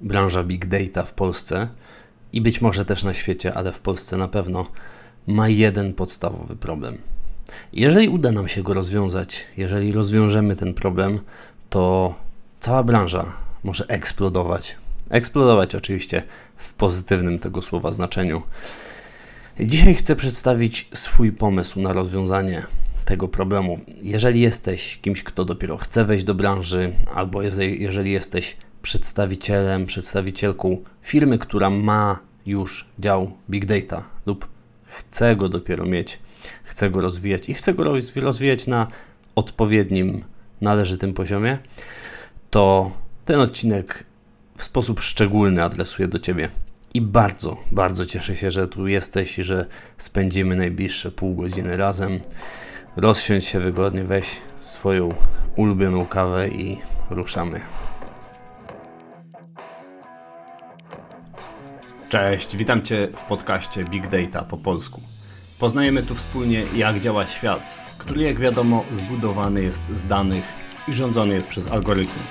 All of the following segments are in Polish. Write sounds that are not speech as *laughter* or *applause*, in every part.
branża big data w Polsce i być może też na świecie, ale w Polsce na pewno ma jeden podstawowy problem. Jeżeli uda nam się go rozwiązać, jeżeli rozwiążemy ten problem, to cała branża może eksplodować. Eksplodować oczywiście w pozytywnym tego słowa znaczeniu. Dzisiaj chcę przedstawić swój pomysł na rozwiązanie tego problemu. Jeżeli jesteś kimś, kto dopiero chce wejść do branży, albo jeżeli jesteś przedstawicielem, przedstawicielką firmy, która ma już dział Big Data lub chce go dopiero mieć, chce go rozwijać i chce go rozwijać na odpowiednim, należytym poziomie, to ten odcinek w sposób szczególny adresuje do Ciebie. I bardzo, bardzo cieszę się, że tu jesteś i że spędzimy najbliższe pół godziny razem. Rozsiądź się wygodnie, weź swoją ulubioną kawę i ruszamy. Cześć, witam Cię w podcaście Big Data po polsku. Poznajemy tu wspólnie, jak działa świat, który, jak wiadomo, zbudowany jest z danych i rządzony jest przez algorytmy.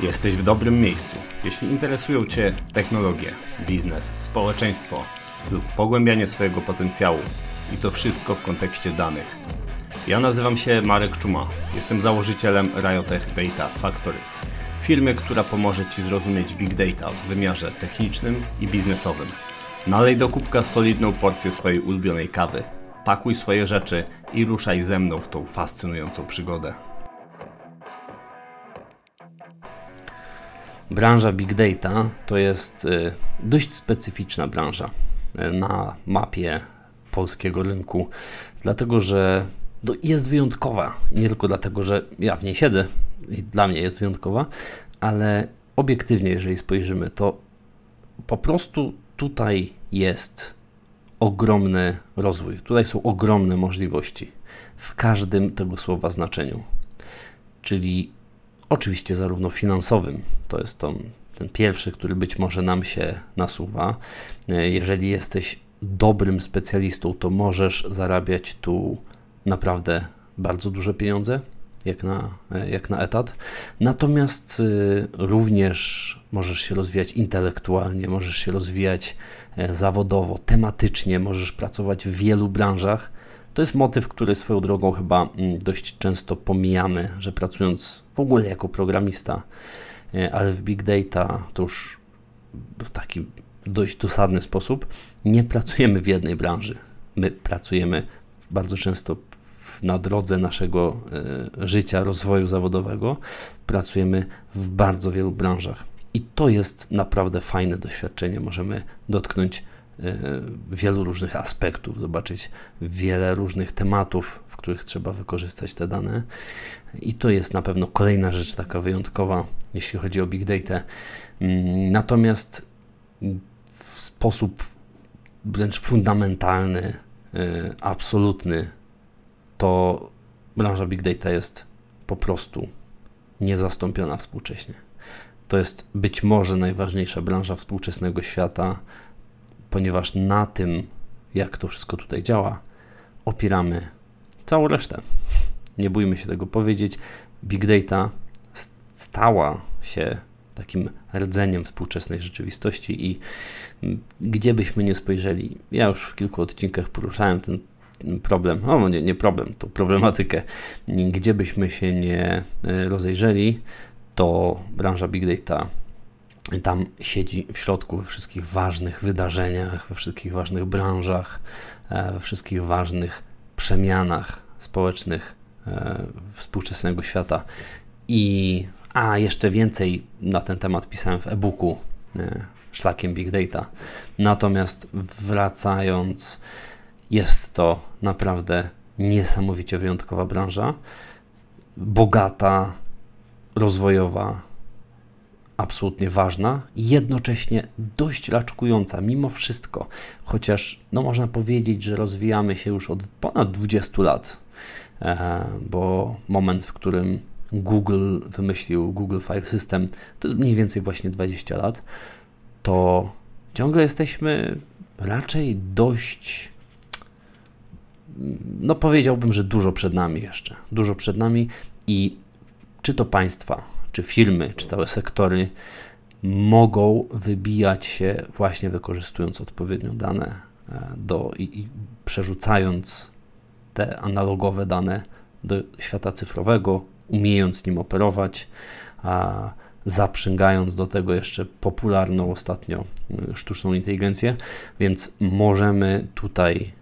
Jesteś w dobrym miejscu. Jeśli interesują Cię technologie, biznes, społeczeństwo lub pogłębianie swojego potencjału, i to wszystko w kontekście danych. Ja nazywam się Marek Czuma. Jestem założycielem Riotech Data Factory firmy, która pomoże Ci zrozumieć Big Data w wymiarze technicznym i biznesowym. Nalej do kubka solidną porcję swojej ulubionej kawy. Pakuj swoje rzeczy i ruszaj ze mną w tą fascynującą przygodę. Branża Big Data to jest y, dość specyficzna branża y, na mapie polskiego rynku, dlatego że jest wyjątkowa. Nie tylko dlatego, że ja w niej siedzę i dla mnie jest wyjątkowa, ale obiektywnie, jeżeli spojrzymy, to po prostu tutaj jest ogromny rozwój. Tutaj są ogromne możliwości w każdym tego słowa znaczeniu. Czyli oczywiście zarówno finansowym, to jest to, ten pierwszy, który być może nam się nasuwa. Jeżeli jesteś dobrym specjalistą, to możesz zarabiać tu naprawdę bardzo duże pieniądze, jak na, jak na etat. Natomiast y, również możesz się rozwijać intelektualnie, możesz się rozwijać e, zawodowo, tematycznie, możesz pracować w wielu branżach. To jest motyw, który swoją drogą chyba mm, dość często pomijamy, że pracując w ogóle jako programista, e, ale w big data to już w taki dość dosadny sposób nie pracujemy w jednej branży. My pracujemy bardzo często na drodze naszego e, życia, rozwoju zawodowego pracujemy w bardzo wielu branżach. I to jest naprawdę fajne doświadczenie. Możemy dotknąć e, wielu różnych aspektów, zobaczyć wiele różnych tematów, w których trzeba wykorzystać te dane. I to jest na pewno kolejna rzecz taka wyjątkowa, jeśli chodzi o big data. Mm, natomiast w sposób wręcz fundamentalny, e, absolutny, to branża big data jest po prostu niezastąpiona współcześnie. To jest być może najważniejsza branża współczesnego świata, ponieważ na tym, jak to wszystko tutaj działa, opieramy całą resztę. Nie bójmy się tego powiedzieć. Big data stała się takim rdzeniem współczesnej rzeczywistości i gdzie byśmy nie spojrzeli, ja już w kilku odcinkach poruszałem ten problem, no nie, nie problem, to problematykę, gdzie byśmy się nie e, rozejrzeli, to branża Big Data tam siedzi w środku we wszystkich ważnych wydarzeniach, we wszystkich ważnych branżach, e, we wszystkich ważnych przemianach społecznych e, współczesnego świata. I a jeszcze więcej na ten temat pisałem w e-booku szlakiem Big Data. Natomiast wracając jest to naprawdę niesamowicie wyjątkowa branża, bogata, rozwojowa, absolutnie ważna, jednocześnie dość raczkująca mimo wszystko, chociaż no można powiedzieć, że rozwijamy się już od ponad 20 lat, e, bo moment, w którym Google wymyślił Google File System, to jest mniej więcej właśnie 20 lat, to ciągle jesteśmy raczej dość no powiedziałbym, że dużo przed nami jeszcze. Dużo przed nami i czy to państwa, czy firmy, czy całe sektory mogą wybijać się właśnie wykorzystując odpowiednio dane do, i, i przerzucając te analogowe dane do świata cyfrowego, umiejąc nim operować, a zaprzęgając do tego jeszcze popularną ostatnio y, sztuczną inteligencję, więc możemy tutaj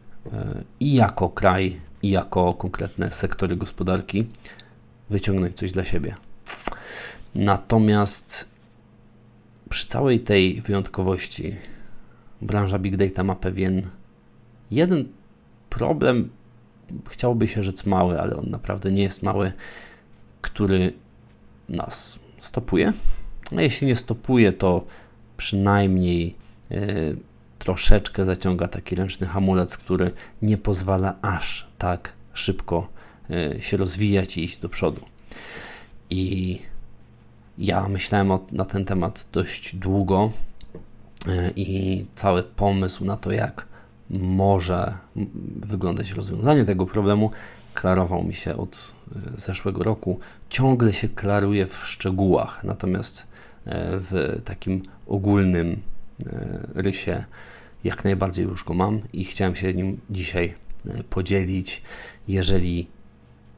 i jako kraj, i jako konkretne sektory gospodarki wyciągnąć coś dla siebie. Natomiast przy całej tej wyjątkowości branża Big Data ma pewien jeden problem, chciałoby się rzec mały, ale on naprawdę nie jest mały, który nas stopuje. A jeśli nie stopuje, to przynajmniej y, troszeczkę zaciąga taki ręczny hamulec, który nie pozwala aż tak szybko y, się rozwijać i iść do przodu. I ja myślałem o, na ten temat dość długo y, i cały pomysł na to, jak może wyglądać rozwiązanie tego problemu, klarował mi się od e, zeszłego roku. Ciągle się klaruje w szczegółach, natomiast e, w takim ogólnym e, rysie jak najbardziej już go mam i chciałem się nim dzisiaj podzielić. Jeżeli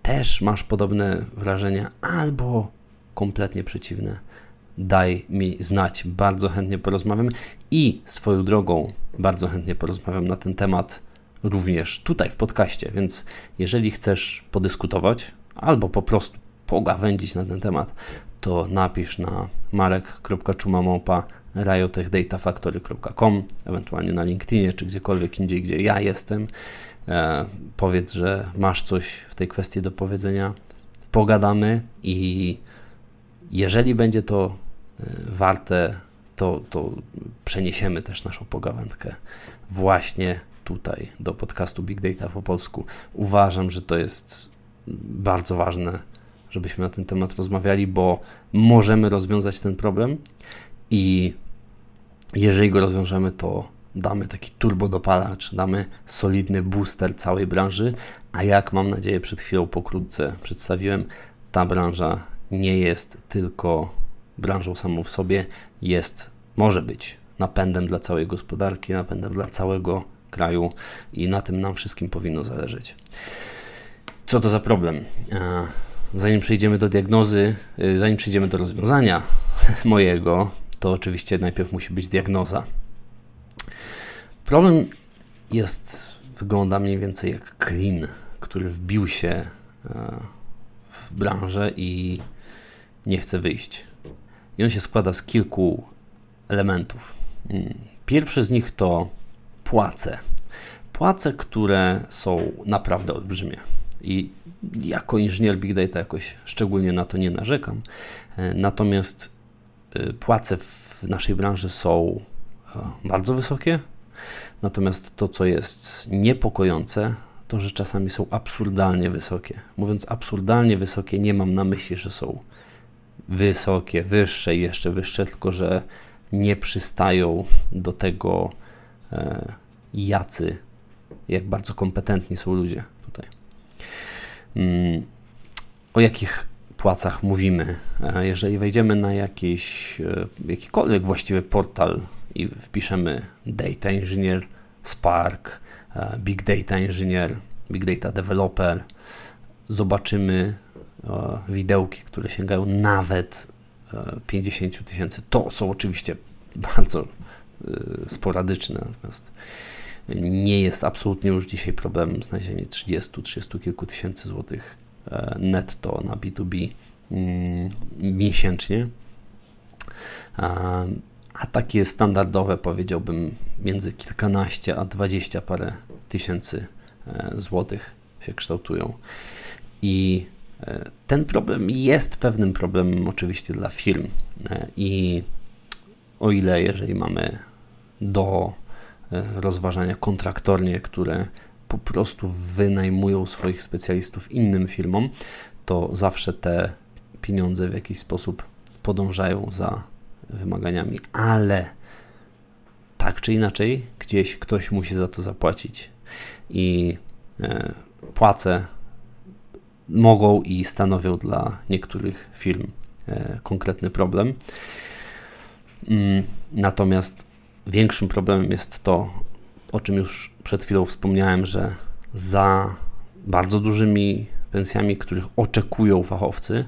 też masz podobne wrażenia albo kompletnie przeciwne, daj mi znać. Bardzo chętnie porozmawiam i swoją drogą bardzo chętnie porozmawiam na ten temat również tutaj w podcaście. Więc jeżeli chcesz podyskutować albo po prostu pogawędzić na ten temat, to napisz na marek.czumamałpa riotechdatafactory.com, ewentualnie na LinkedInie czy gdziekolwiek indziej, gdzie ja jestem. E, powiedz, że masz coś w tej kwestii do powiedzenia. Pogadamy i jeżeli będzie to e, warte, to, to przeniesiemy też naszą pogawędkę właśnie tutaj do podcastu Big Data po polsku. Uważam, że to jest bardzo ważne, żebyśmy na ten temat rozmawiali, bo możemy rozwiązać ten problem i jeżeli go rozwiążemy, to damy taki turbodopalacz, damy solidny booster całej branży, a jak mam nadzieję przed chwilą pokrótce przedstawiłem, ta branża nie jest tylko branżą samą w sobie, jest, może być napędem dla całej gospodarki, napędem dla całego kraju i na tym nam wszystkim powinno zależeć. Co to za problem? E, zanim przejdziemy do diagnozy, e, zanim przejdziemy do rozwiązania *laughs* mojego, to oczywiście najpierw musi być diagnoza. Problem jest, wygląda mniej więcej jak klin, który wbił się e, w branżę i nie chce wyjść. I on się składa z kilku elementów. Mm, pierwszy z nich to płace. Płace, które są naprawdę olbrzymie. I jako inżynier Big Data jakoś szczególnie na to nie narzekam. E, natomiast płace w naszej branży są e, bardzo wysokie. Natomiast to, co jest niepokojące, to że czasami są absurdalnie wysokie. Mówiąc absurdalnie wysokie, nie mam na myśli, że są wysokie, wyższe i jeszcze wyższe, tylko że nie przystają do tego, jacy, jak bardzo kompetentni są ludzie tutaj. Mm, o jakich płacach mówimy? E, jeżeli wejdziemy na jakiś, e, jakikolwiek właściwy portal i wpiszemy Data Engineer, Spark, e, Big Data Engineer, Big Data Developer, zobaczymy widełki, które sięgają nawet 50 tysięcy. To są oczywiście bardzo sporadyczne, natomiast nie jest absolutnie już dzisiaj problemem znalezienie 30, 30 kilku tysięcy złotych netto na B2B mm, miesięcznie. A, takie standardowe powiedziałbym między kilkanaście a dwadzieścia parę tysięcy e, złotych się kształtują. I e, ten problem jest pewnym problemem oczywiście dla firm. I o ile jeżeli mamy do E, rozważania kontraktornie, które po prostu wynajmują swoich specjalistów innym firmom, to zawsze te pieniądze w jakiś sposób podążają za wymaganiami, ale tak czy inaczej, gdzieś ktoś musi za to zapłacić i e, płace mogą i stanowią dla niektórych firm e, konkretny problem. Mm, natomiast większym problemem jest to, o czym już przed chwilą wspomniałem, że za bardzo dużymi pensjami, których oczekują fachowcy,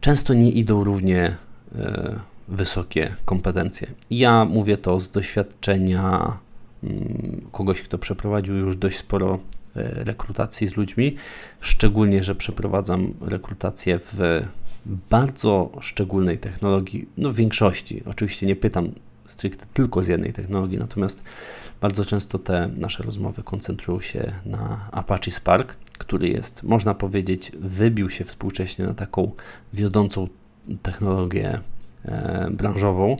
często nie idą równie e, wysokie kompetencje. Ja mówię to z doświadczenia mm, kogoś, kto przeprowadził już dość sporo e, rekrutacji z ludźmi, szczególnie, że przeprowadzam rekrutację w bardzo szczególnej technologii, no w większości. Oczywiście nie pytam stricte tylko z jednej technologii, natomiast bardzo często te nasze rozmowy koncentrują się na Apache Spark, który jest, można powiedzieć, wybił się współcześnie na taką wiodącą technologię e, branżową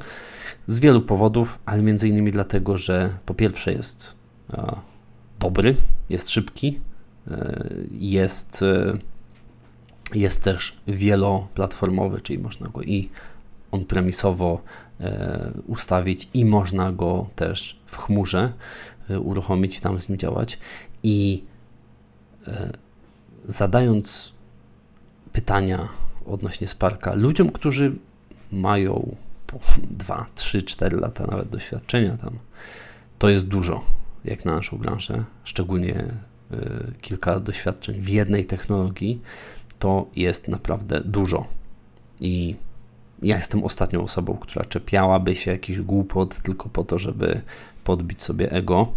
z wielu powodów, ale między innymi dlatego, że po pierwsze jest e, dobry, jest szybki, e, jest, jest też wieloplatformowy, czyli można go i on-premisowo ustawić i można go też w chmurze e, uruchomić tam z nim działać. I e, zadając pytania odnośnie Sparka ludziom, którzy mają 2, 3, 4 lata nawet doświadczenia tam, to jest dużo, jak na naszą branżę, szczególnie kilka doświadczeń w jednej technologii, to jest naprawdę dużo. I ja jestem ostatnią osobą, która czepiałaby się jakiś głupot tylko po to, żeby podbić sobie ego.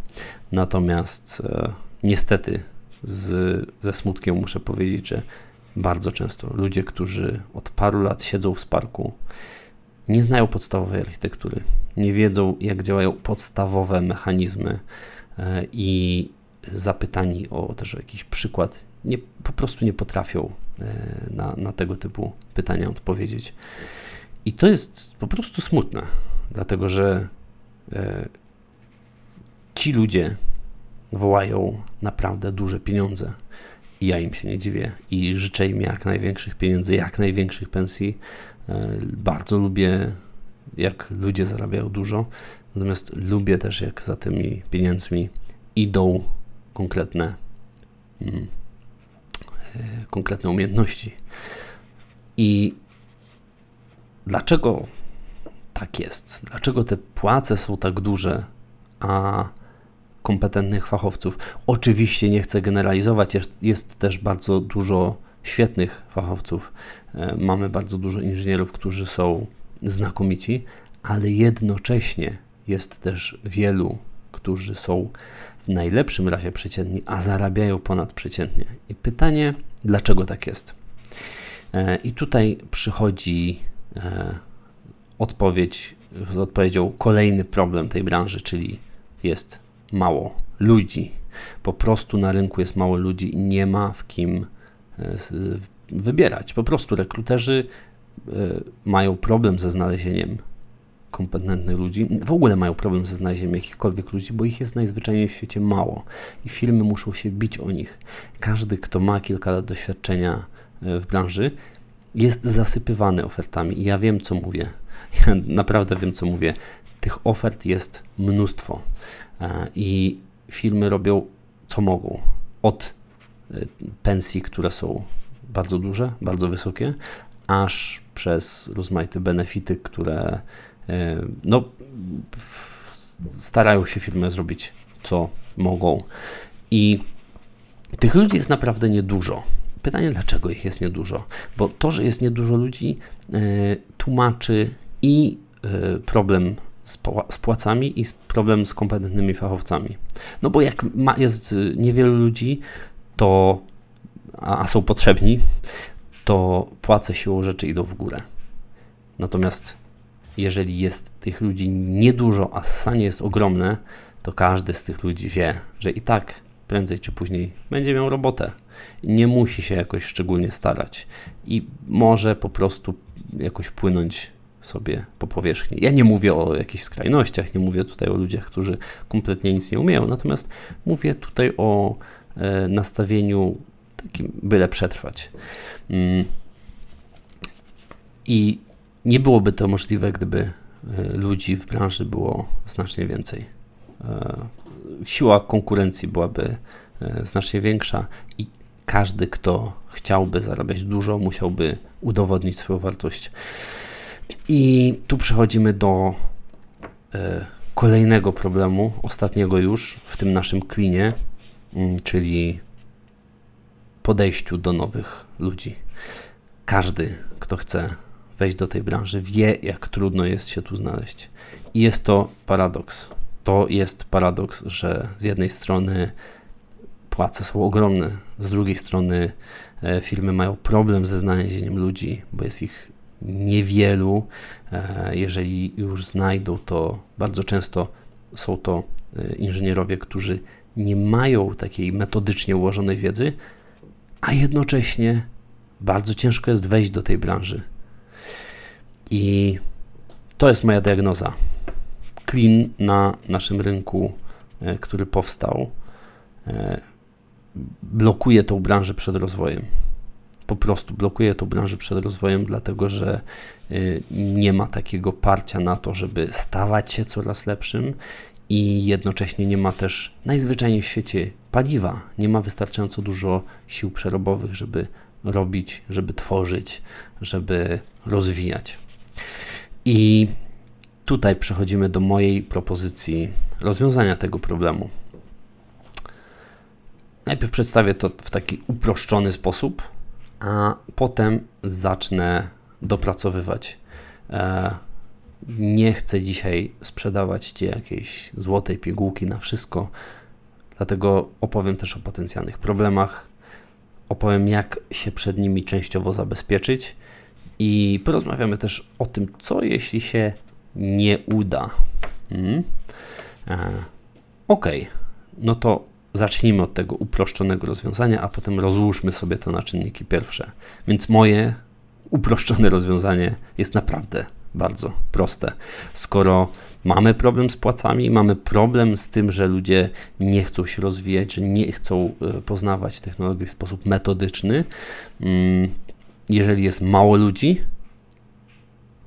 Natomiast e, niestety z, ze smutkiem muszę powiedzieć, że bardzo często ludzie, którzy od paru lat siedzą w Sparku, nie znają podstawowej architektury, nie wiedzą, jak działają podstawowe mechanizmy e, i zapytani o też jakiś przykład, nie, po prostu nie potrafią e, na, na tego typu pytania odpowiedzieć. I to jest po prostu smutne, dlatego że e, ci ludzie wołają naprawdę duże pieniądze. I ja im się nie dziwię i życzę im jak największych pieniędzy, jak największych pensji. E, bardzo lubię, jak ludzie zarabiają dużo, natomiast lubię też, jak za tymi pieniędzmi idą konkretne, mm, konkretne umiejętności. I Dlaczego tak jest? Dlaczego te płace są tak duże, a kompetentnych fachowców? Oczywiście nie chcę generalizować, jest, jest też bardzo dużo świetnych fachowców. E, mamy bardzo dużo inżynierów, którzy są znakomici, ale jednocześnie jest też wielu, którzy są w najlepszym razie przeciętni, a zarabiają ponadprzeciętnie. I pytanie, dlaczego tak jest? E, I tutaj przychodzi E, odpowiedź, z odpowiedzią kolejny problem tej branży, czyli jest mało ludzi. Po prostu na rynku jest mało ludzi i nie ma w kim e, wybierać. Po prostu rekruterzy mają problem ze znalezieniem kompetentnych ludzi. W ogóle mają problem ze znalezieniem jakichkolwiek ludzi, bo ich jest najzwyczajniej w świecie mało i firmy muszą się bić o nich. Każdy, kto ma kilka lat doświadczenia w branży, jest zasypywany ofertami. Ja wiem, co mówię. *laughs* Ja naprawdę wiem, co mówię. Tych ofert jest mnóstwo. E, I firmy robią, co mogą. Od e, pensji, które są bardzo duże, bardzo wysokie, aż przez rozmaite benefity, które e, no, starają się firmy zrobić, co mogą. I tych ludzi jest naprawdę niedużo. Pytanie, dlaczego ich jest niedużo? Bo to, że jest niedużo ludzi, y, tłumaczy i y, problem z, płacami i problem z kompetentnymi fachowcami. No bo jak jest niewielu ludzi, to a, a są potrzebni, to płace siłą rzeczy idą w górę. Natomiast jeżeli jest tych ludzi niedużo, a sanie jest ogromne, to każdy z tych ludzi wie, że i tak prędzej czy później będzie miał robotę. Nie musi się jakoś szczególnie starać i może po prostu jakoś płynąć sobie po powierzchni. Ja nie mówię o jakichś skrajnościach, nie mówię tutaj o ludziach, którzy kompletnie nic nie umieją, natomiast mówię tutaj o e, nastawieniu takim, byle przetrwać. Mm. I nie byłoby to możliwe, gdyby e, ludzi w branży było znacznie więcej. E, siła konkurencji byłaby e, znacznie większa i każdy, kto chciałby zarabiać dużo, musiałby udowodnić swoją wartość. I tu przechodzimy do kolejnego problemu, ostatniego już w tym naszym klinie, mm, czyli podejściu do nowych ludzi. Każdy, kto chce wejść do tej branży, wie, jak trudno jest się tu znaleźć. I jest to paradoks. To jest paradoks, że z jednej strony płace są ogromne, z drugiej strony e, firmy mają problem ze znalezieniem ludzi, bo jest ich niewielu. E, jeżeli już znajdą, to bardzo często są to e, inżynierowie, którzy nie mają takiej metodycznie ułożonej wiedzy, a jednocześnie bardzo ciężko jest wejść do tej branży. I to jest moja diagnoza. Clean na naszym rynku, e, który powstał, blokuje tą branżę przed rozwojem po prostu blokuje tą branżę przed rozwojem, dlatego że y, nie ma takiego parcia na to, żeby stawać się coraz lepszym i jednocześnie nie ma też najzwyczajniej w świecie paliwa, nie ma wystarczająco dużo sił przerobowych, żeby robić, żeby tworzyć, żeby rozwijać. I tutaj przechodzimy do mojej propozycji rozwiązania tego problemu. Najpierw przedstawię to w taki uproszczony sposób, a potem zacznę dopracowywać. E, nie chcę dzisiaj sprzedawać Ci jakiejś złotej pigułki na wszystko, dlatego opowiem też o potencjalnych problemach, opowiem jak się przed nimi częściowo zabezpieczyć i porozmawiamy też o tym, co jeśli się nie uda. Hmm? E, ok, no to zacznijmy od tego uproszczonego rozwiązania, a potem rozłóżmy sobie to na czynniki pierwsze. Więc moje uproszczone rozwiązanie jest naprawdę bardzo proste. Skoro mamy problem z płacami, mamy problem z tym, że ludzie nie chcą się rozwijać, że nie chcą e, poznawać technologii w sposób metodyczny, mm, jeżeli jest mało ludzi,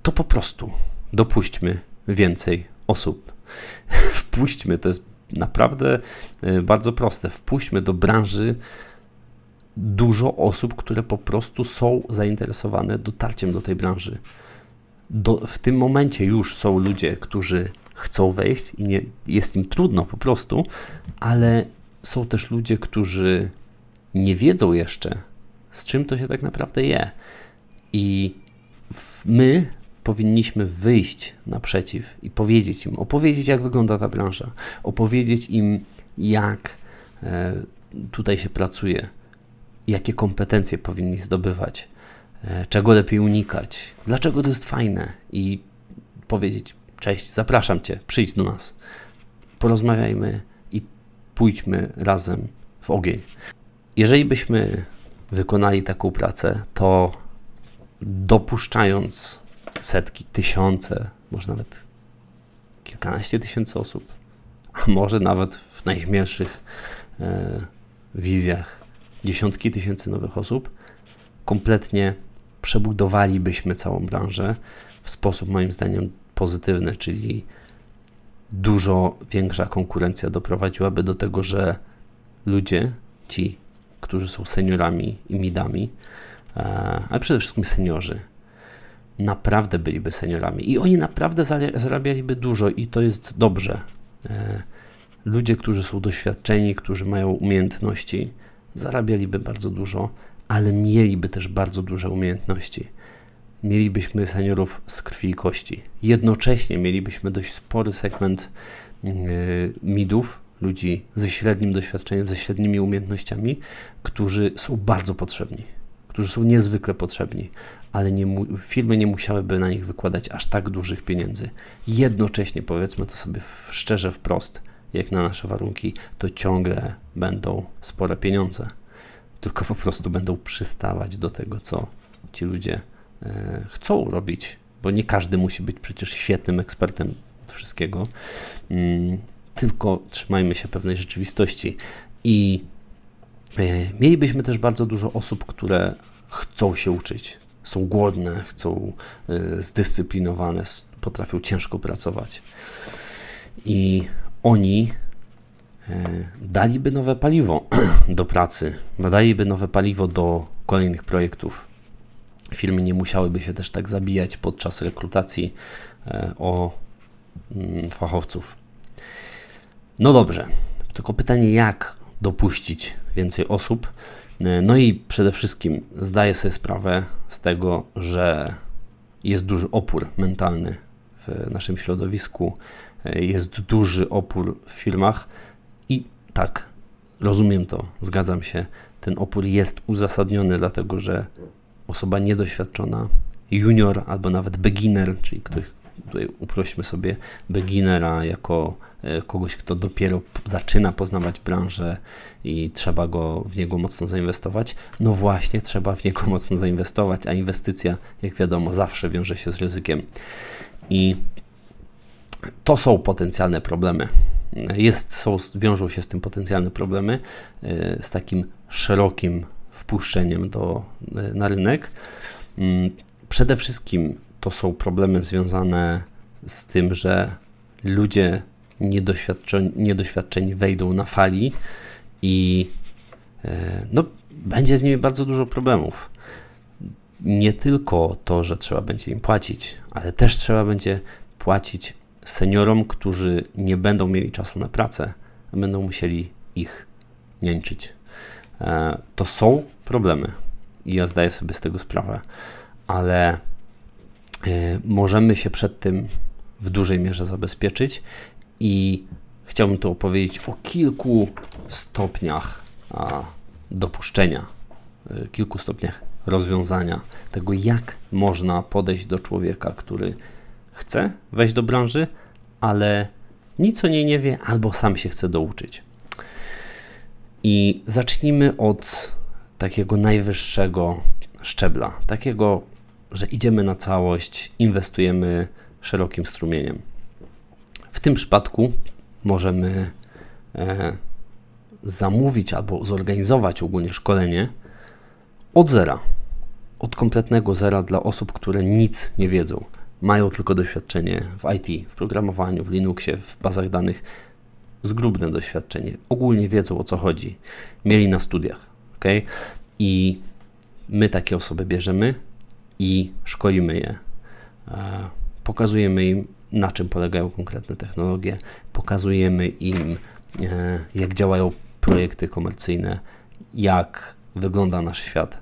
to po prostu dopuśćmy więcej osób. *laughs* Wpuśćmy, to jest naprawdę y, bardzo proste. Wpuśćmy do branży dużo osób, które po prostu są zainteresowane dotarciem do tej branży. Do, w tym momencie już są ludzie, którzy chcą wejść i nie, jest im trudno po prostu, ale są też ludzie, którzy nie wiedzą jeszcze, z czym to się tak naprawdę je. I my powinniśmy wyjść naprzeciw i powiedzieć im, opowiedzieć, jak wygląda ta branża, opowiedzieć im, jak e, tutaj się pracuje, jakie kompetencje powinni zdobywać, e, czego lepiej unikać, dlaczego to jest fajne. I powiedzieć: Cześć, zapraszam Cię, przyjdź do nas, porozmawiajmy i pójdźmy razem w ogień. Jeżeli byśmy wykonali taką pracę, to dopuszczając setki, tysiące, może nawet kilkanaście tysięcy osób, a może nawet w najśmielszych e, wizjach dziesiątki tysięcy nowych osób, kompletnie przebudowalibyśmy całą branżę w sposób moim zdaniem pozytywny, czyli dużo większa konkurencja doprowadziłaby do tego, że ludzie, ci, którzy są seniorami i midami, e, ale przede wszystkim seniorzy, naprawdę byliby seniorami i oni naprawdę zarabialiby dużo i to jest dobrze. E, ludzie, którzy są doświadczeni, którzy mają umiejętności, zarabialiby bardzo dużo, ale mieliby też bardzo duże umiejętności. Mielibyśmy seniorów z krwi i kości. Jednocześnie mielibyśmy dość spory segment e, midów, ludzi ze średnim doświadczeniem, ze średnimi umiejętnościami, którzy są bardzo potrzebni którzy są niezwykle potrzebni, ale nie firmy nie musiałyby na nich wykładać aż tak dużych pieniędzy. Jednocześnie, powiedzmy to sobie szczerze, wprost, jak na nasze warunki, to ciągle będą spore pieniądze, tylko po prostu będą przystawać do tego, co ci ludzie e, chcą robić, bo nie każdy musi być przecież świetnym ekspertem od wszystkiego, mm, tylko trzymajmy się pewnej rzeczywistości i E, mielibyśmy też bardzo dużo osób, które chcą się uczyć, są głodne, chcą e, zdyscyplinowane, potrafią ciężko pracować. I oni e, daliby nowe paliwo do pracy, daliby nowe paliwo do kolejnych projektów. firmy nie musiałyby się też tak zabijać podczas rekrutacji o mm, fachowców. No dobrze, tylko pytanie, jak dopuścić więcej osób? E, no i przede wszystkim zdaję sobie sprawę z tego, że jest duży opór mentalny w naszym środowisku, e, jest duży opór w firmach i tak, rozumiem to, zgadzam się, ten opór jest uzasadniony, dlatego że osoba niedoświadczona, junior albo nawet beginner, czyli ktoś, tutaj uprośmy sobie beginnera jako e, kogoś, kto dopiero zaczyna poznawać branżę i trzeba go w niego mocno zainwestować. No właśnie, trzeba w niego *laughs* mocno zainwestować, a inwestycja, jak wiadomo, zawsze wiąże się z ryzykiem. I to są potencjalne problemy. Jest, są, wiążą się z tym potencjalne problemy, e, z takim szerokim wpuszczeniem do, e, na rynek. Mm, przede wszystkim to są problemy związane z tym, że ludzie niedoświadczeni, niedoświadczeni wejdą na fali i e, no, będzie z nimi bardzo dużo problemów. Nie tylko to, że trzeba będzie im płacić, ale też trzeba będzie płacić seniorom, którzy nie będą mieli czasu na pracę, będą musieli ich niańczyć. E, to są problemy i ja zdaję sobie z tego sprawę, ale możemy się przed tym w dużej mierze zabezpieczyć i chciałbym tu opowiedzieć o kilku stopniach dopuszczenia, e, kilku stopniach rozwiązania tego, jak można podejść do człowieka, który chce wejść do branży, ale nic o niej nie wie albo sam się chce douczyć. I zacznijmy od takiego najwyższego szczebla, takiego, że idziemy na całość, inwestujemy szerokim strumieniem. W tym przypadku możemy e, zamówić albo zorganizować ogólnie szkolenie od zera, od kompletnego zera dla osób, które nic nie wiedzą. Mają tylko doświadczenie w IT, w programowaniu, w Linuxie, w bazach danych, zgrubne doświadczenie, ogólnie wiedzą o co chodzi, mieli na studiach, ok? I my takie osoby bierzemy i szkolimy je. E, pokazujemy im, na czym polegają konkretne technologie, pokazujemy im, e, jak działają projekty komercyjne, jak wygląda nasz świat.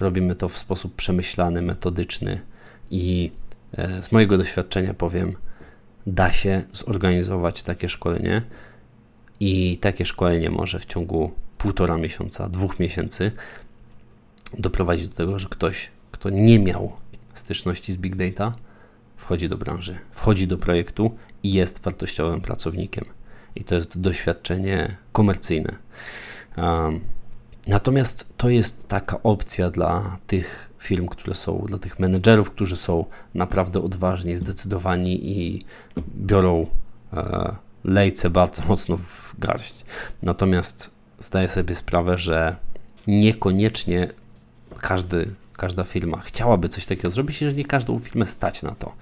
Robimy to w sposób przemyślany, metodyczny i e, z mojego doświadczenia powiem, da się zorganizować takie szkolenie i takie szkolenie może w ciągu półtora miesiąca, dwóch miesięcy doprowadzić do tego, że ktoś, kto nie miał styczności z big data, wchodzi do branży, wchodzi do projektu i jest wartościowym pracownikiem. I to jest doświadczenie komercyjne. Um, natomiast to jest taka opcja dla tych firm, które są, dla tych menedżerów, którzy są naprawdę odważni, zdecydowani i biorą e, lejce bardzo mocno w garść. Natomiast zdaję sobie sprawę, że niekoniecznie każdy, każda firma chciałaby coś takiego zrobić, że nie każdą firmę stać na to,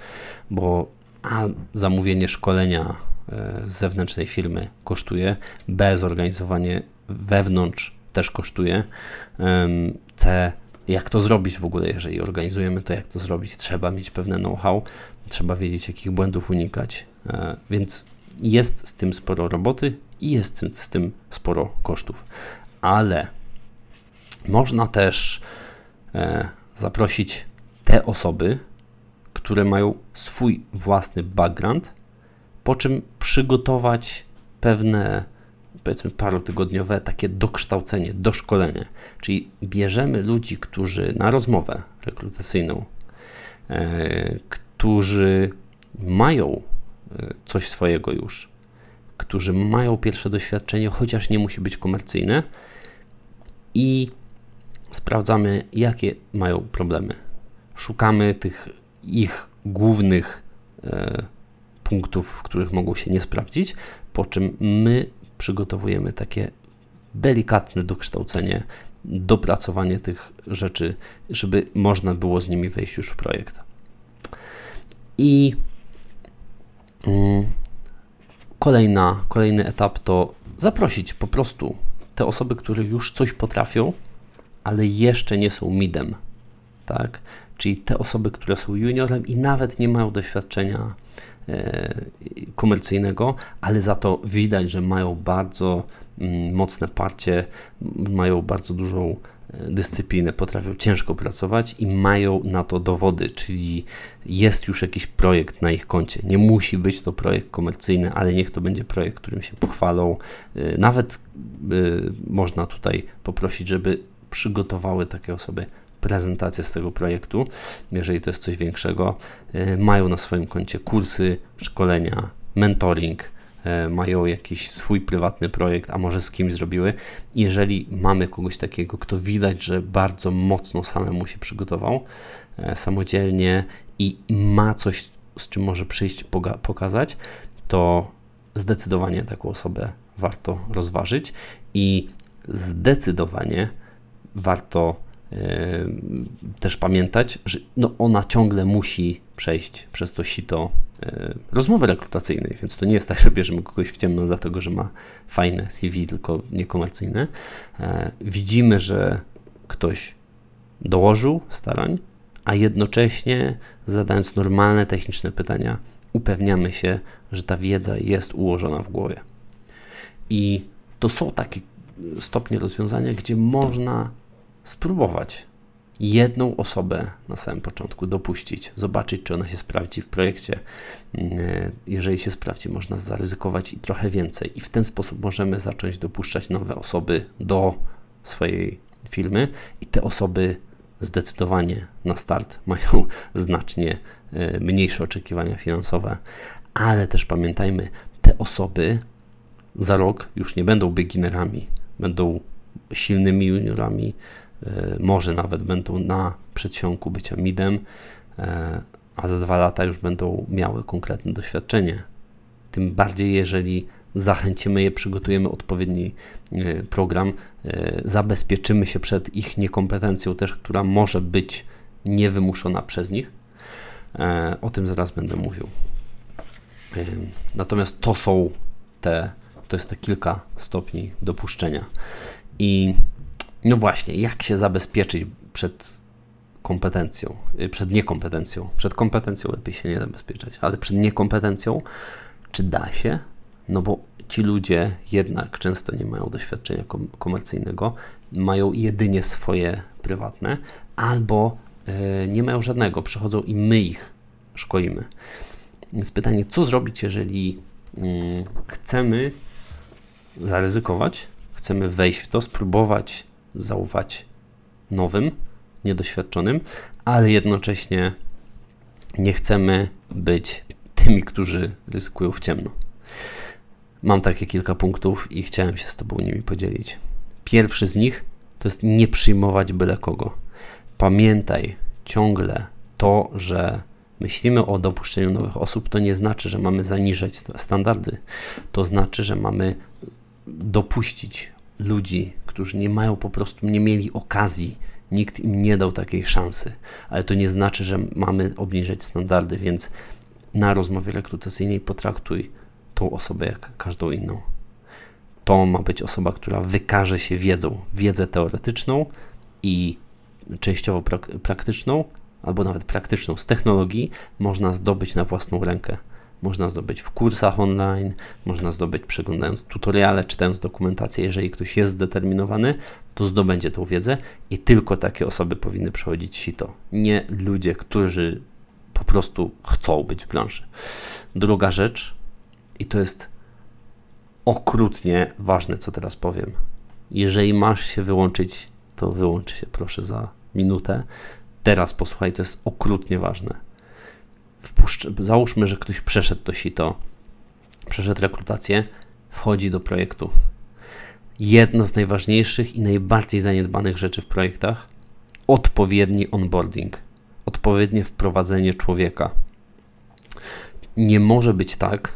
bo a zamówienie szkolenia e, z zewnętrznej firmy kosztuje, B zorganizowanie wewnątrz też kosztuje, C jak to zrobić w ogóle, jeżeli organizujemy to, jak to zrobić, trzeba mieć pewne know-how, trzeba wiedzieć, jakich błędów unikać, e, więc jest z tym sporo roboty i jest z tym sporo kosztów, ale można też zaprosić te osoby, które mają swój własny background, po czym przygotować pewne, powiedzmy, parotygodniowe takie dokształcenie, doszkolenie. Czyli bierzemy ludzi, którzy na rozmowę rekrutacyjną, e, którzy mają e, coś swojego już, którzy mają pierwsze doświadczenie, chociaż nie musi być komercyjne, i sprawdzamy, jakie mają problemy. Szukamy tych ich głównych e, punktów, w których mogą się nie sprawdzić, po czym my przygotowujemy takie delikatne dokształcenie, dopracowanie tych rzeczy, żeby można było z nimi wejść już w projekt. I mm, kolejna, kolejny etap to zaprosić po prostu te osoby, które już coś potrafią, ale jeszcze nie są midem. tak? Czyli te osoby, które są juniorem i nawet nie mają doświadczenia e, komercyjnego, ale za to widać, że mają bardzo mm, mocne parcie, mają bardzo dużą e, dyscyplinę, potrafią ciężko pracować i mają na to dowody, czyli jest już jakiś projekt na ich koncie. Nie musi być to projekt komercyjny, ale niech to będzie projekt, którym się pochwalą. E, nawet można tutaj poprosić, żeby przygotowały takie osoby prezentację z tego projektu, jeżeli to jest coś większego. E, mają na swoim koncie kursy, szkolenia, mentoring, e, mają jakiś swój prywatny projekt, a może z kimś zrobiły. Jeżeli mamy kogoś takiego, kto widać, że bardzo mocno samemu się przygotował, e, samodzielnie i ma coś, z czym może przyjść, pokazać, to zdecydowanie taką osobę warto rozważyć i zdecydowanie warto też pamiętać, że no ona ciągle musi przejść przez to sito rozmowy rekrutacyjnej, więc to nie jest tak, że bierzemy kogoś w ciemno dlatego, że ma fajne CV, tylko niekomercyjne. E, widzimy, że ktoś dołożył starań, a jednocześnie zadając normalne techniczne pytania, upewniamy się, że ta wiedza jest ułożona w głowie. I to są takie stopnie rozwiązania, gdzie można spróbować jedną osobę na samym początku dopuścić, zobaczyć, czy ona się sprawdzi w projekcie. Mm, jeżeli się sprawdzi, można zaryzykować i trochę więcej, i w ten sposób możemy zacząć dopuszczać nowe osoby do swojej firmy, i te osoby zdecydowanie na start *laughs* mają znacznie e, mniejsze oczekiwania finansowe, ale też pamiętajmy, te osoby za rok już nie będą beginnerami, będą silnymi juniorami, E, może nawet będą na przedsionku bycia midem, e, a za dwa lata już będą miały konkretne doświadczenie. Tym bardziej, jeżeli zachęcimy je, przygotujemy odpowiedni e, program, zabezpieczymy się przed ich niekompetencją też, która może być niewymuszona przez nich. O tym zaraz będę mówił. Natomiast to są te, to jest te kilka stopni dopuszczenia. I no właśnie, jak się zabezpieczyć przed kompetencją, y, przed niekompetencją? Przed kompetencją lepiej się nie zabezpieczać, ale przed niekompetencją, czy da się? No bo ci ludzie jednak często nie mają doświadczenia komercyjnego, mają jedynie swoje prywatne, albo y, nie mają żadnego, przychodzą i my ich szkolimy. Więc pytanie, co zrobić, jeżeli mm, chcemy zaryzykować, chcemy wejść w to, spróbować zaufać nowym, niedoświadczonym, ale jednocześnie nie chcemy być tymi, którzy ryzykują w ciemno. Mam takie kilka punktów i chciałem się z Tobą nimi podzielić. Pierwszy z nich to jest nie przyjmować byle kogo. Pamiętaj ciągle to, że myślimy o dopuszczeniu nowych osób, to nie znaczy, że mamy zaniżać standardy. To znaczy, że mamy dopuścić ludzi, którzy nie mają po prostu, nie mieli okazji, nikt im nie dał takiej szansy. Ale to nie znaczy, że mamy obniżać standardy, więc na rozmowie rekrutacyjnej potraktuj tą osobę jak każdą inną. To ma być osoba, która wykaże się wiedzą, wiedzę teoretyczną i częściowo prak praktyczną, albo nawet praktyczną z technologii, można zdobyć na własną rękę można zdobyć w kursach online, można zdobyć przeglądając tutoriale, czytając dokumentację. Jeżeli ktoś jest zdeterminowany, to zdobędzie tą wiedzę i tylko takie osoby powinny przechodzić sito. Nie ludzie, którzy po prostu chcą być w branży. Druga rzecz, i to jest okrutnie ważne, co teraz powiem. Jeżeli masz się wyłączyć, to wyłącz się proszę za minutę. Teraz posłuchaj, to jest okrutnie ważne załóżmy, że ktoś przeszedł to sito, przeszedł rekrutację, wchodzi do projektu. Jedna z najważniejszych i najbardziej zaniedbanych rzeczy w projektach odpowiedni onboarding, odpowiednie wprowadzenie człowieka. Nie może być tak,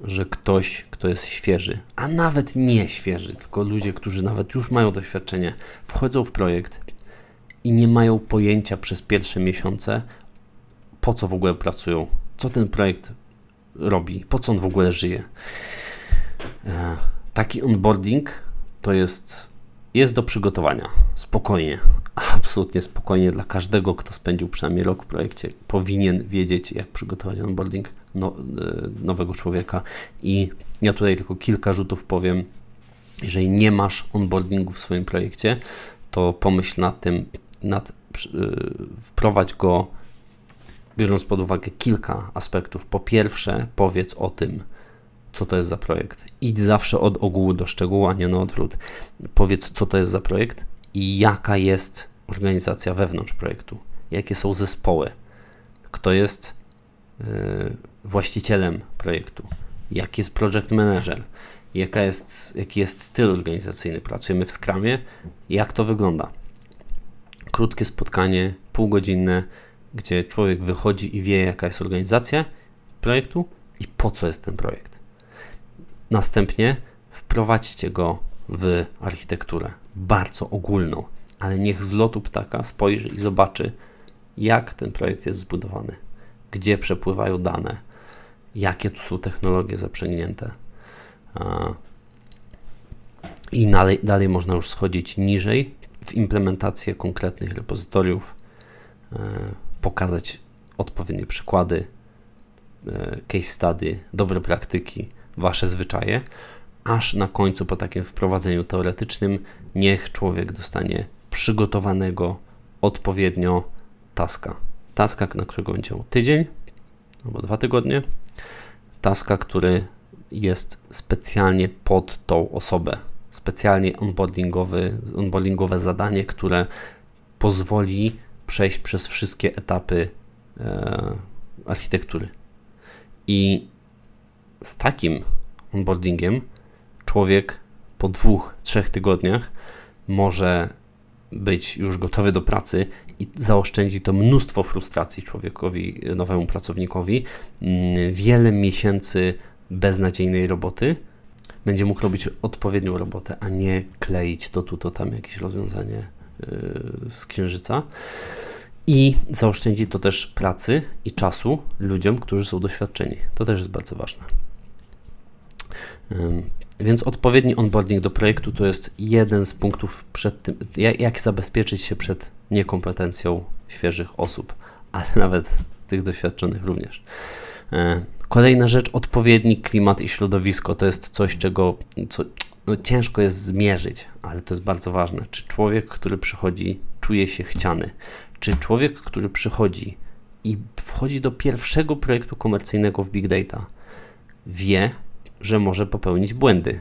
że ktoś, kto jest świeży, a nawet nie świeży, tylko ludzie, którzy nawet już mają doświadczenie, wchodzą w projekt i nie mają pojęcia przez pierwsze miesiące po co w ogóle pracują, co ten projekt robi, po co on w ogóle żyje. E, taki onboarding to jest, jest do przygotowania, spokojnie, *laughs* absolutnie spokojnie dla każdego, kto spędził przynajmniej rok w projekcie, powinien wiedzieć, jak przygotować onboarding no, e, nowego człowieka. I ja tutaj tylko kilka rzutów powiem. Jeżeli nie masz onboardingu w swoim projekcie, to pomyśl nad tym, nad, yy, wprowadź go, biorąc pod uwagę kilka aspektów. Po pierwsze, powiedz o tym, co to jest za projekt. Idź zawsze od ogółu do szczegółu, a nie na odwrót. Powiedz, co to jest za projekt i jaka jest organizacja wewnątrz projektu, jakie są zespoły, kto jest yy, właścicielem projektu, jaki jest project manager, jaka jest, jaki jest styl organizacyjny. Pracujemy w Scrumie, jak to wygląda. Krótkie spotkanie, półgodzinne, gdzie człowiek wychodzi i wie, jaka jest organizacja projektu i po co jest ten projekt. Następnie wprowadźcie go w architekturę bardzo ogólną, ale niech z lotu ptaka spojrzy i zobaczy, jak ten projekt jest zbudowany, gdzie przepływają dane, jakie tu są technologie zaprzęgnięte. I dalej, dalej można już schodzić niżej w implementację konkretnych repozytoriów, e, pokazać odpowiednie przykłady, e, case study, dobre praktyki, wasze zwyczaje, aż na końcu po takim wprowadzeniu teoretycznym niech człowiek dostanie przygotowanego odpowiednio taska. Taska, na którego będzie tydzień albo dwa tygodnie. Taska, który jest specjalnie pod tą osobę. Specjalnie onboardingowy, onboardingowe zadanie, które pozwoli przejść przez wszystkie etapy e, architektury. I z takim onboardingiem człowiek po dwóch, trzech tygodniach może być już gotowy do pracy i zaoszczędzi to mnóstwo frustracji człowiekowi, nowemu pracownikowi, mm, wiele miesięcy beznadziejnej roboty. Będzie mógł robić odpowiednią robotę, a nie kleić to tu, to tam jakieś rozwiązanie z księżyca. I zaoszczędzi to też pracy i czasu ludziom, którzy są doświadczeni. To też jest bardzo ważne. Więc odpowiedni onboarding do projektu to jest jeden z punktów przed tym, jak, zabezpieczyć się przed niekompetencją świeżych osób, ale *laughs* nawet tych doświadczonych również. Kolejna rzecz, odpowiedni klimat i środowisko to jest coś, czego co, no, ciężko jest zmierzyć, ale to jest bardzo ważne. Czy człowiek, który przychodzi, czuje się chciany? Czy człowiek, który przychodzi i wchodzi do pierwszego projektu komercyjnego w Big Data, wie, że może popełnić błędy?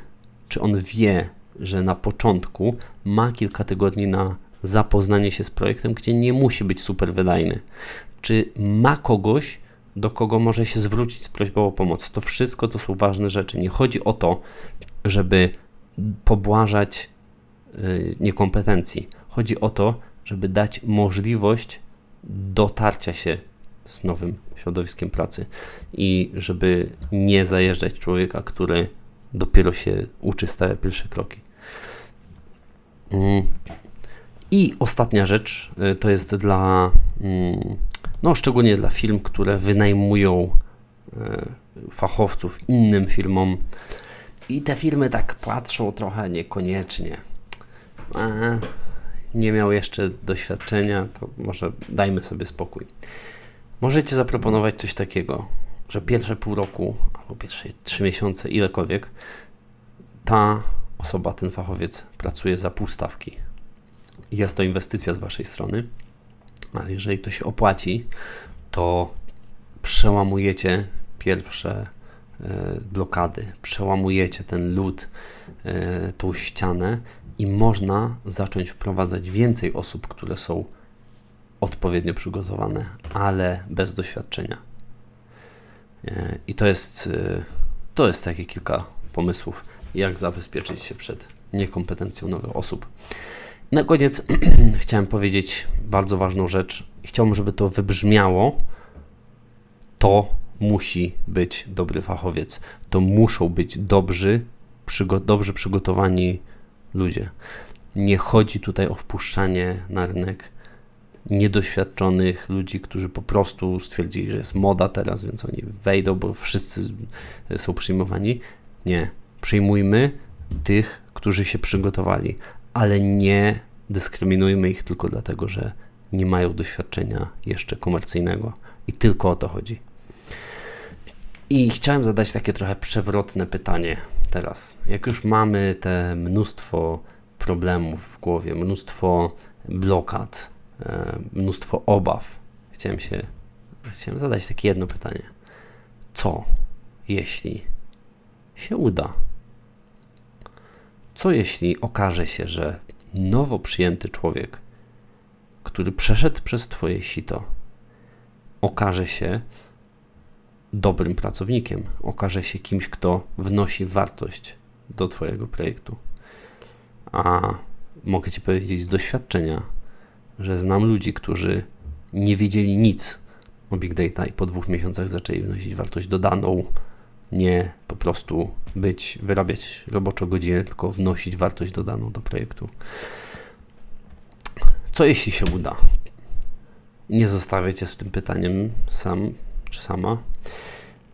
Czy on wie, że na początku ma kilka tygodni na zapoznanie się z projektem, gdzie nie musi być super wydajny? Czy ma kogoś, do kogo może się zwrócić z prośbą o pomoc? To wszystko to są ważne rzeczy. Nie chodzi o to, żeby pobłażać yy, niekompetencji. Chodzi o to, żeby dać możliwość dotarcia się z nowym środowiskiem pracy i żeby nie zajeżdżać człowieka, który dopiero się uczy, stawia pierwsze kroki. I ostatnia rzecz y, to jest dla, mm, no szczególnie dla firm, które wynajmują y, fachowców innym firmom i te firmy tak patrzą trochę niekoniecznie. nie miał jeszcze doświadczenia, to może dajmy sobie spokój. Możecie zaproponować coś takiego, że pierwsze pół roku albo pierwsze trzy miesiące, ilekolwiek, ta osoba, ten fachowiec pracuje za pół stawki. Jest to inwestycja z Waszej strony, ale jeżeli to się opłaci, to przełamujecie pierwsze blokady, przełamujecie ten lód, e, tą ścianę i można zacząć wprowadzać więcej osób, które są odpowiednio przygotowane, ale bez doświadczenia. E, I to jest, e, to jest takie kilka pomysłów, jak zabezpieczyć się przed niekompetencją nowych osób. Na koniec *clears throat* chciałem powiedzieć bardzo ważną rzecz. Chciałbym, żeby to wybrzmiało. To musi być dobry fachowiec. To muszą być dobrzy, przygo dobrze przygotowani ludzie. Nie chodzi tutaj o wpuszczanie na rynek niedoświadczonych ludzi, którzy po prostu stwierdzili, że jest moda teraz, więc oni wejdą, bo wszyscy są przyjmowani. Nie. Przyjmujmy tych, którzy się przygotowali, ale nie dyskryminujmy ich tylko dlatego, że nie mają doświadczenia jeszcze komercyjnego. I tylko o to chodzi. I chciałem zadać takie trochę przewrotne pytanie teraz. Jak już mamy te mnóstwo problemów w głowie, mnóstwo blokad, e, mnóstwo obaw, chciałem się chciałem zadać takie jedno pytanie. Co, jeśli się uda? Co jeśli okaże się, że nowo przyjęty człowiek, który przeszedł przez Twoje sito, okaże się dobrym pracownikiem, okaże się kimś, kto wnosi wartość do Twojego projektu. A mogę Ci powiedzieć z doświadczenia, że znam ludzi, którzy nie wiedzieli nic o Big Data i po dwóch miesiącach zaczęli wnosić wartość dodaną, nie po prostu być, wyrabiać roboczo godzinę, tylko wnosić wartość dodaną do projektu. Co jeśli się uda? Nie zostawię Cię z tym pytaniem sam czy sama.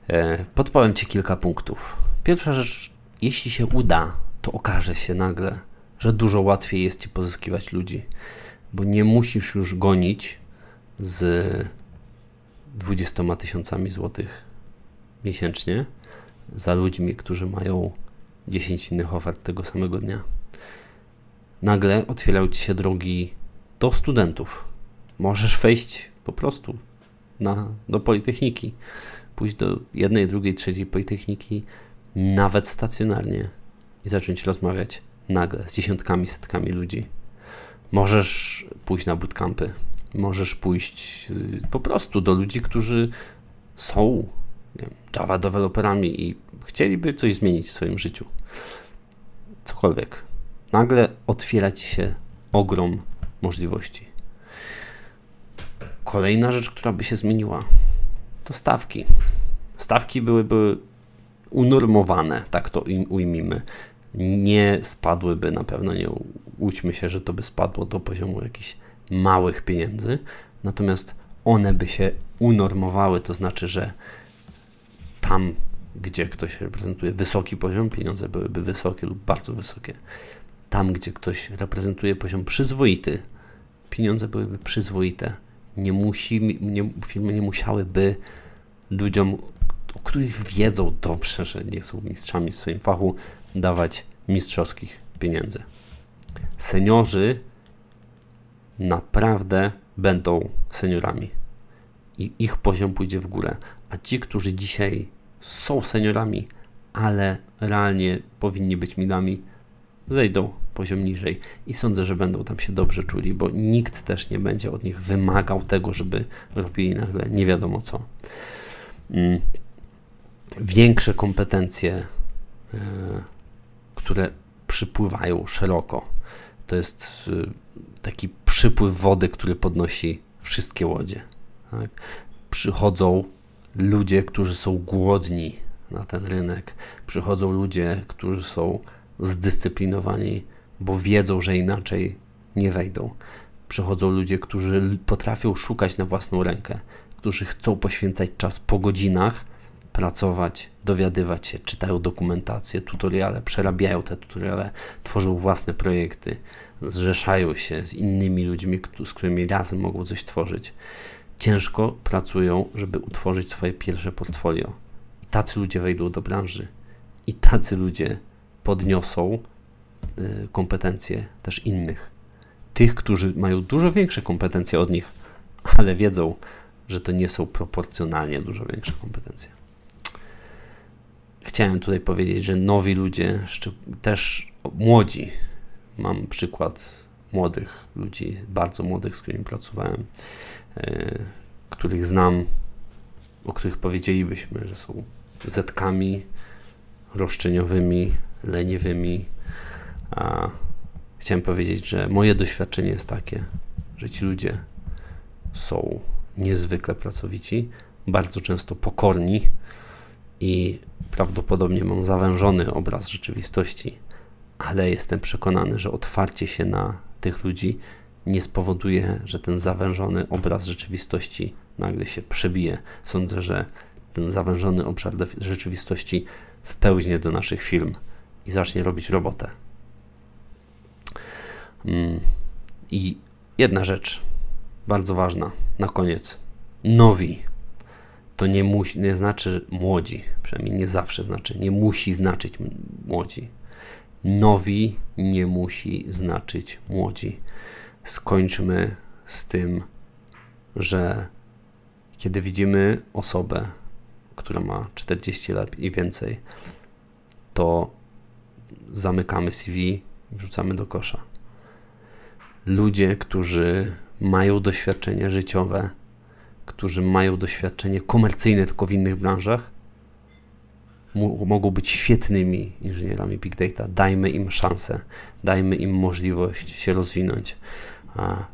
E, podpowiem Ci kilka punktów. Pierwsza rzecz, jeśli się uda, to okaże się nagle, że dużo łatwiej jest Ci pozyskiwać ludzi, bo nie musisz już gonić z 20 tysiącami złotych miesięcznie za ludźmi, którzy mają 10 innych ofert tego samego dnia. Nagle otwierają Ci się drogi do studentów. Możesz wejść po prostu na, do Politechniki, pójść do jednej, drugiej, trzeciej Politechniki, nawet stacjonarnie i zacząć rozmawiać nagle z dziesiątkami, setkami ludzi. Możesz pójść na bootcampy, możesz pójść po prostu do ludzi, którzy są Java deweloperami i chcieliby coś zmienić w swoim życiu. Cokolwiek. Nagle otwiera ci się ogrom możliwości. Kolejna rzecz, która by się zmieniła, to stawki. Stawki byłyby unormowane, tak to ujmijmy. Nie spadłyby na pewno, nie łudźmy się, że to by spadło do poziomu jakichś małych pieniędzy, natomiast one by się unormowały, to znaczy, że tam, gdzie ktoś reprezentuje wysoki poziom, pieniądze byłyby wysokie lub bardzo wysokie. Tam, gdzie ktoś reprezentuje poziom przyzwoity, pieniądze byłyby przyzwoite. Nie musi, nie, firmy nie musiałyby ludziom, o których wiedzą dobrze, że nie są mistrzami w swoim fachu, dawać mistrzowskich pieniędzy. Seniorzy naprawdę będą seniorami i ich poziom pójdzie w górę. A ci, którzy dzisiaj są seniorami, ale realnie powinni być midami, zejdą poziom niżej i sądzę, że będą tam się dobrze czuli, bo nikt też nie będzie od nich wymagał tego, żeby robili nagle nie wiadomo co. Mm. Większe kompetencje, e, które przypływają szeroko. To jest e, taki przypływ wody, który podnosi wszystkie łodzie. Tak? Przychodzą ludzie, którzy są głodni na ten rynek. Przychodzą ludzie, którzy są zdyscyplinowani, bo wiedzą, że inaczej nie wejdą. Przychodzą ludzie, którzy potrafią szukać na własną rękę, którzy chcą poświęcać czas po godzinach, pracować, dowiadywać się, czytają dokumentację, tutoriale, przerabiają te tutoriale, tworzą własne projekty, zrzeszają się z innymi ludźmi, z którymi razem mogą coś tworzyć ciężko pracują, żeby utworzyć swoje pierwsze portfolio. I tacy ludzie wejdą do branży i tacy ludzie podniosą y, kompetencje też innych. Tych, którzy mają dużo większe kompetencje od nich, *laughs* ale wiedzą, że to nie są proporcjonalnie dużo większe kompetencje. Chciałem tutaj powiedzieć, że nowi ludzie, też młodzi, mam przykład młodych ludzi, bardzo młodych, z którymi pracowałem, e, których znam, o których powiedzielibyśmy, że są zetkami roszczeniowymi, leniwymi. A chciałem powiedzieć, że moje doświadczenie jest takie, że ci ludzie są niezwykle pracowici, bardzo często pokorni i prawdopodobnie mam zawężony obraz rzeczywistości, ale jestem przekonany, że otwarcie się na tych ludzi nie spowoduje, że ten zawężony obraz rzeczywistości nagle się przebije. Sądzę, że ten zawężony obszar rzeczywistości wpełźnie do naszych firm i zacznie robić robotę. Mm, I jedna rzecz, bardzo ważna, na koniec. Nowi to nie, musi, nie znaczy młodzi, przynajmniej nie zawsze znaczy, nie musi znaczyć młodzi. Nowi nie musi znaczyć młodzi. Skończmy z tym, że kiedy widzimy osobę, która ma 40 lat i więcej, to zamykamy CV wrzucamy do kosza. Ludzie, którzy mają doświadczenie życiowe, którzy mają doświadczenie komercyjne tylko w innych branżach, mogą być świetnymi inżynierami big data. Dajmy im szansę, dajmy im możliwość się rozwinąć.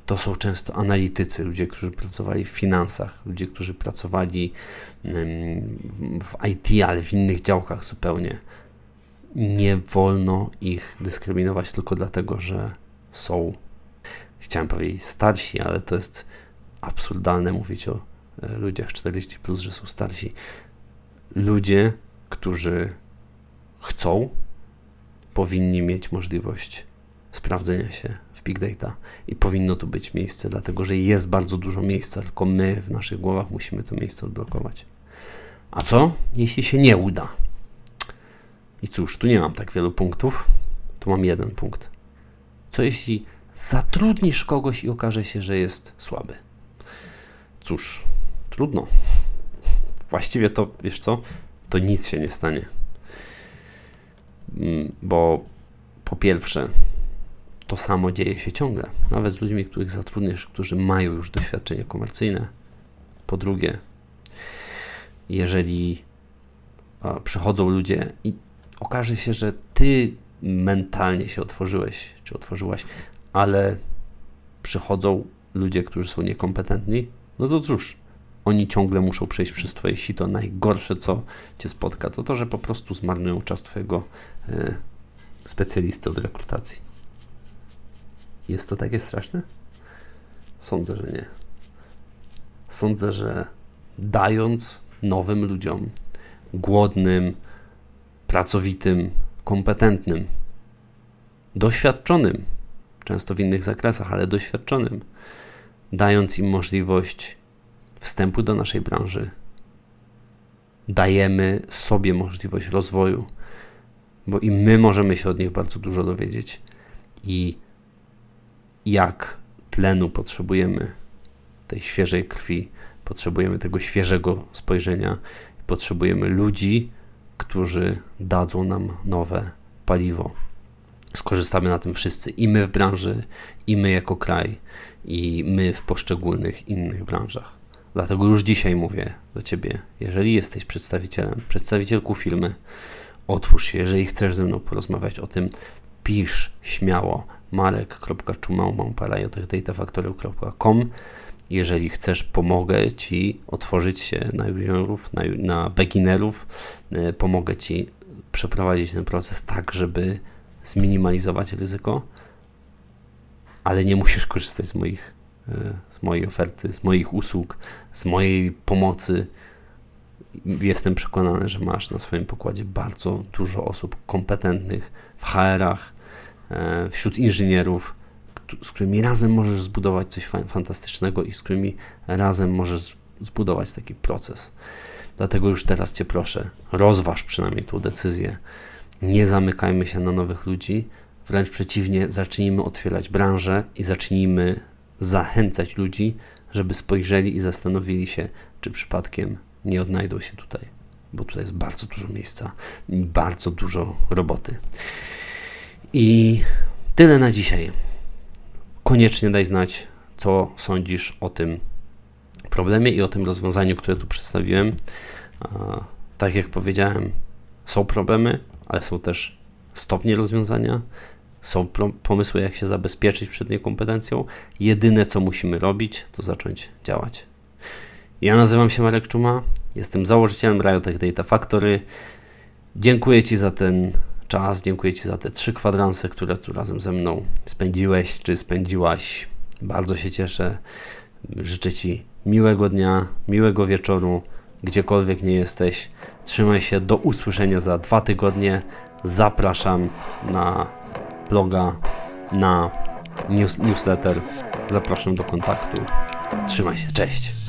To są często analitycy, ludzie, którzy pracowali w finansach, ludzie, którzy pracowali w IT, ale w innych działkach zupełnie. Nie wolno ich dyskryminować tylko dlatego, że są, chciałem powiedzieć starsi, ale to jest absurdalne mówić o e, ludziach 40, plus, że są starsi. Ludzie, którzy chcą, powinni mieć możliwość sprawdzenia się w big data i powinno tu być miejsce, dlatego że jest bardzo dużo miejsca, tylko my w naszych głowach musimy to miejsce odblokować. A co, jeśli się nie uda? I cóż, tu nie mam tak wielu punktów, tu mam jeden punkt. Co jeśli zatrudnisz kogoś i okaże się, że jest słaby? Cóż, trudno. Właściwie to, wiesz co, to nic się nie stanie. Mm, bo po pierwsze, to samo dzieje się ciągle, nawet z ludźmi, których zatrudnisz, którzy mają już doświadczenie komercyjne. Po drugie, jeżeli przychodzą ludzie i okaże się, że ty mentalnie się otworzyłeś, czy otworzyłaś, ale przychodzą ludzie, którzy są niekompetentni, no to cóż, oni ciągle muszą przejść przez Twoje sito. Najgorsze, co Cię spotka, to to, że po prostu zmarnują czas Twojego y, specjalisty od rekrutacji. Jest to takie straszne? Sądzę, że nie. Sądzę, że dając nowym ludziom, głodnym, pracowitym, kompetentnym, doświadczonym, często w innych zakresach, ale doświadczonym, dając im możliwość wstępu do naszej branży, dajemy sobie możliwość rozwoju, bo i my możemy się od nich bardzo dużo dowiedzieć. I jak tlenu potrzebujemy tej świeżej krwi, potrzebujemy tego świeżego spojrzenia, potrzebujemy ludzi, którzy dadzą nam nowe paliwo. Skorzystamy na tym wszyscy, i my w branży, i my jako kraj, i my w poszczególnych innych branżach. Dlatego już dzisiaj mówię do Ciebie, jeżeli jesteś przedstawicielem, przedstawicielką firmy, otwórz się, jeżeli chcesz ze mną porozmawiać o tym, pisz śmiało marek.czumałmałparajotechdatafactory.com jeżeli chcesz, pomogę Ci otworzyć się na juniorów, na, na beginnerów, e, pomogę Ci przeprowadzić ten proces tak, żeby zminimalizować ryzyko, ale nie musisz korzystać z moich, e, z mojej oferty, z moich usług, z mojej pomocy. Jestem przekonany, że masz na swoim pokładzie bardzo dużo osób kompetentnych w HR-ach, e, wśród inżynierów, z którymi razem możesz zbudować coś fantastycznego i z którymi razem możesz zbudować taki proces. Dlatego już teraz Cię proszę, rozważ przynajmniej tą decyzję. Nie zamykajmy się na nowych ludzi, wręcz przeciwnie, zacznijmy otwierać branżę i zacznijmy zachęcać ludzi, żeby spojrzeli i zastanowili się, czy przypadkiem nie odnajdą się tutaj, bo tutaj jest bardzo dużo miejsca i bardzo dużo roboty. I tyle na dzisiaj koniecznie daj znać, co sądzisz o tym problemie i o tym rozwiązaniu, które tu przedstawiłem. Tak jak powiedziałem, są problemy, ale są też stopnie rozwiązania, są pomysły, jak się zabezpieczyć przed niekompetencją. Jedyne, co musimy robić, to zacząć działać. Ja nazywam się Marek Czuma, jestem założycielem Riotech Data Factory. Dziękuję Ci za ten czas. Dziękuję Ci za te trzy kwadranse, które tu razem ze mną spędziłeś czy spędziłaś. Bardzo się cieszę. Życzę Ci miłego dnia, miłego wieczoru, gdziekolwiek nie jesteś. Trzymaj się. Do usłyszenia za dwa tygodnie. Zapraszam na bloga, na news, newsletter. Zapraszam do kontaktu. Trzymaj się, cześć.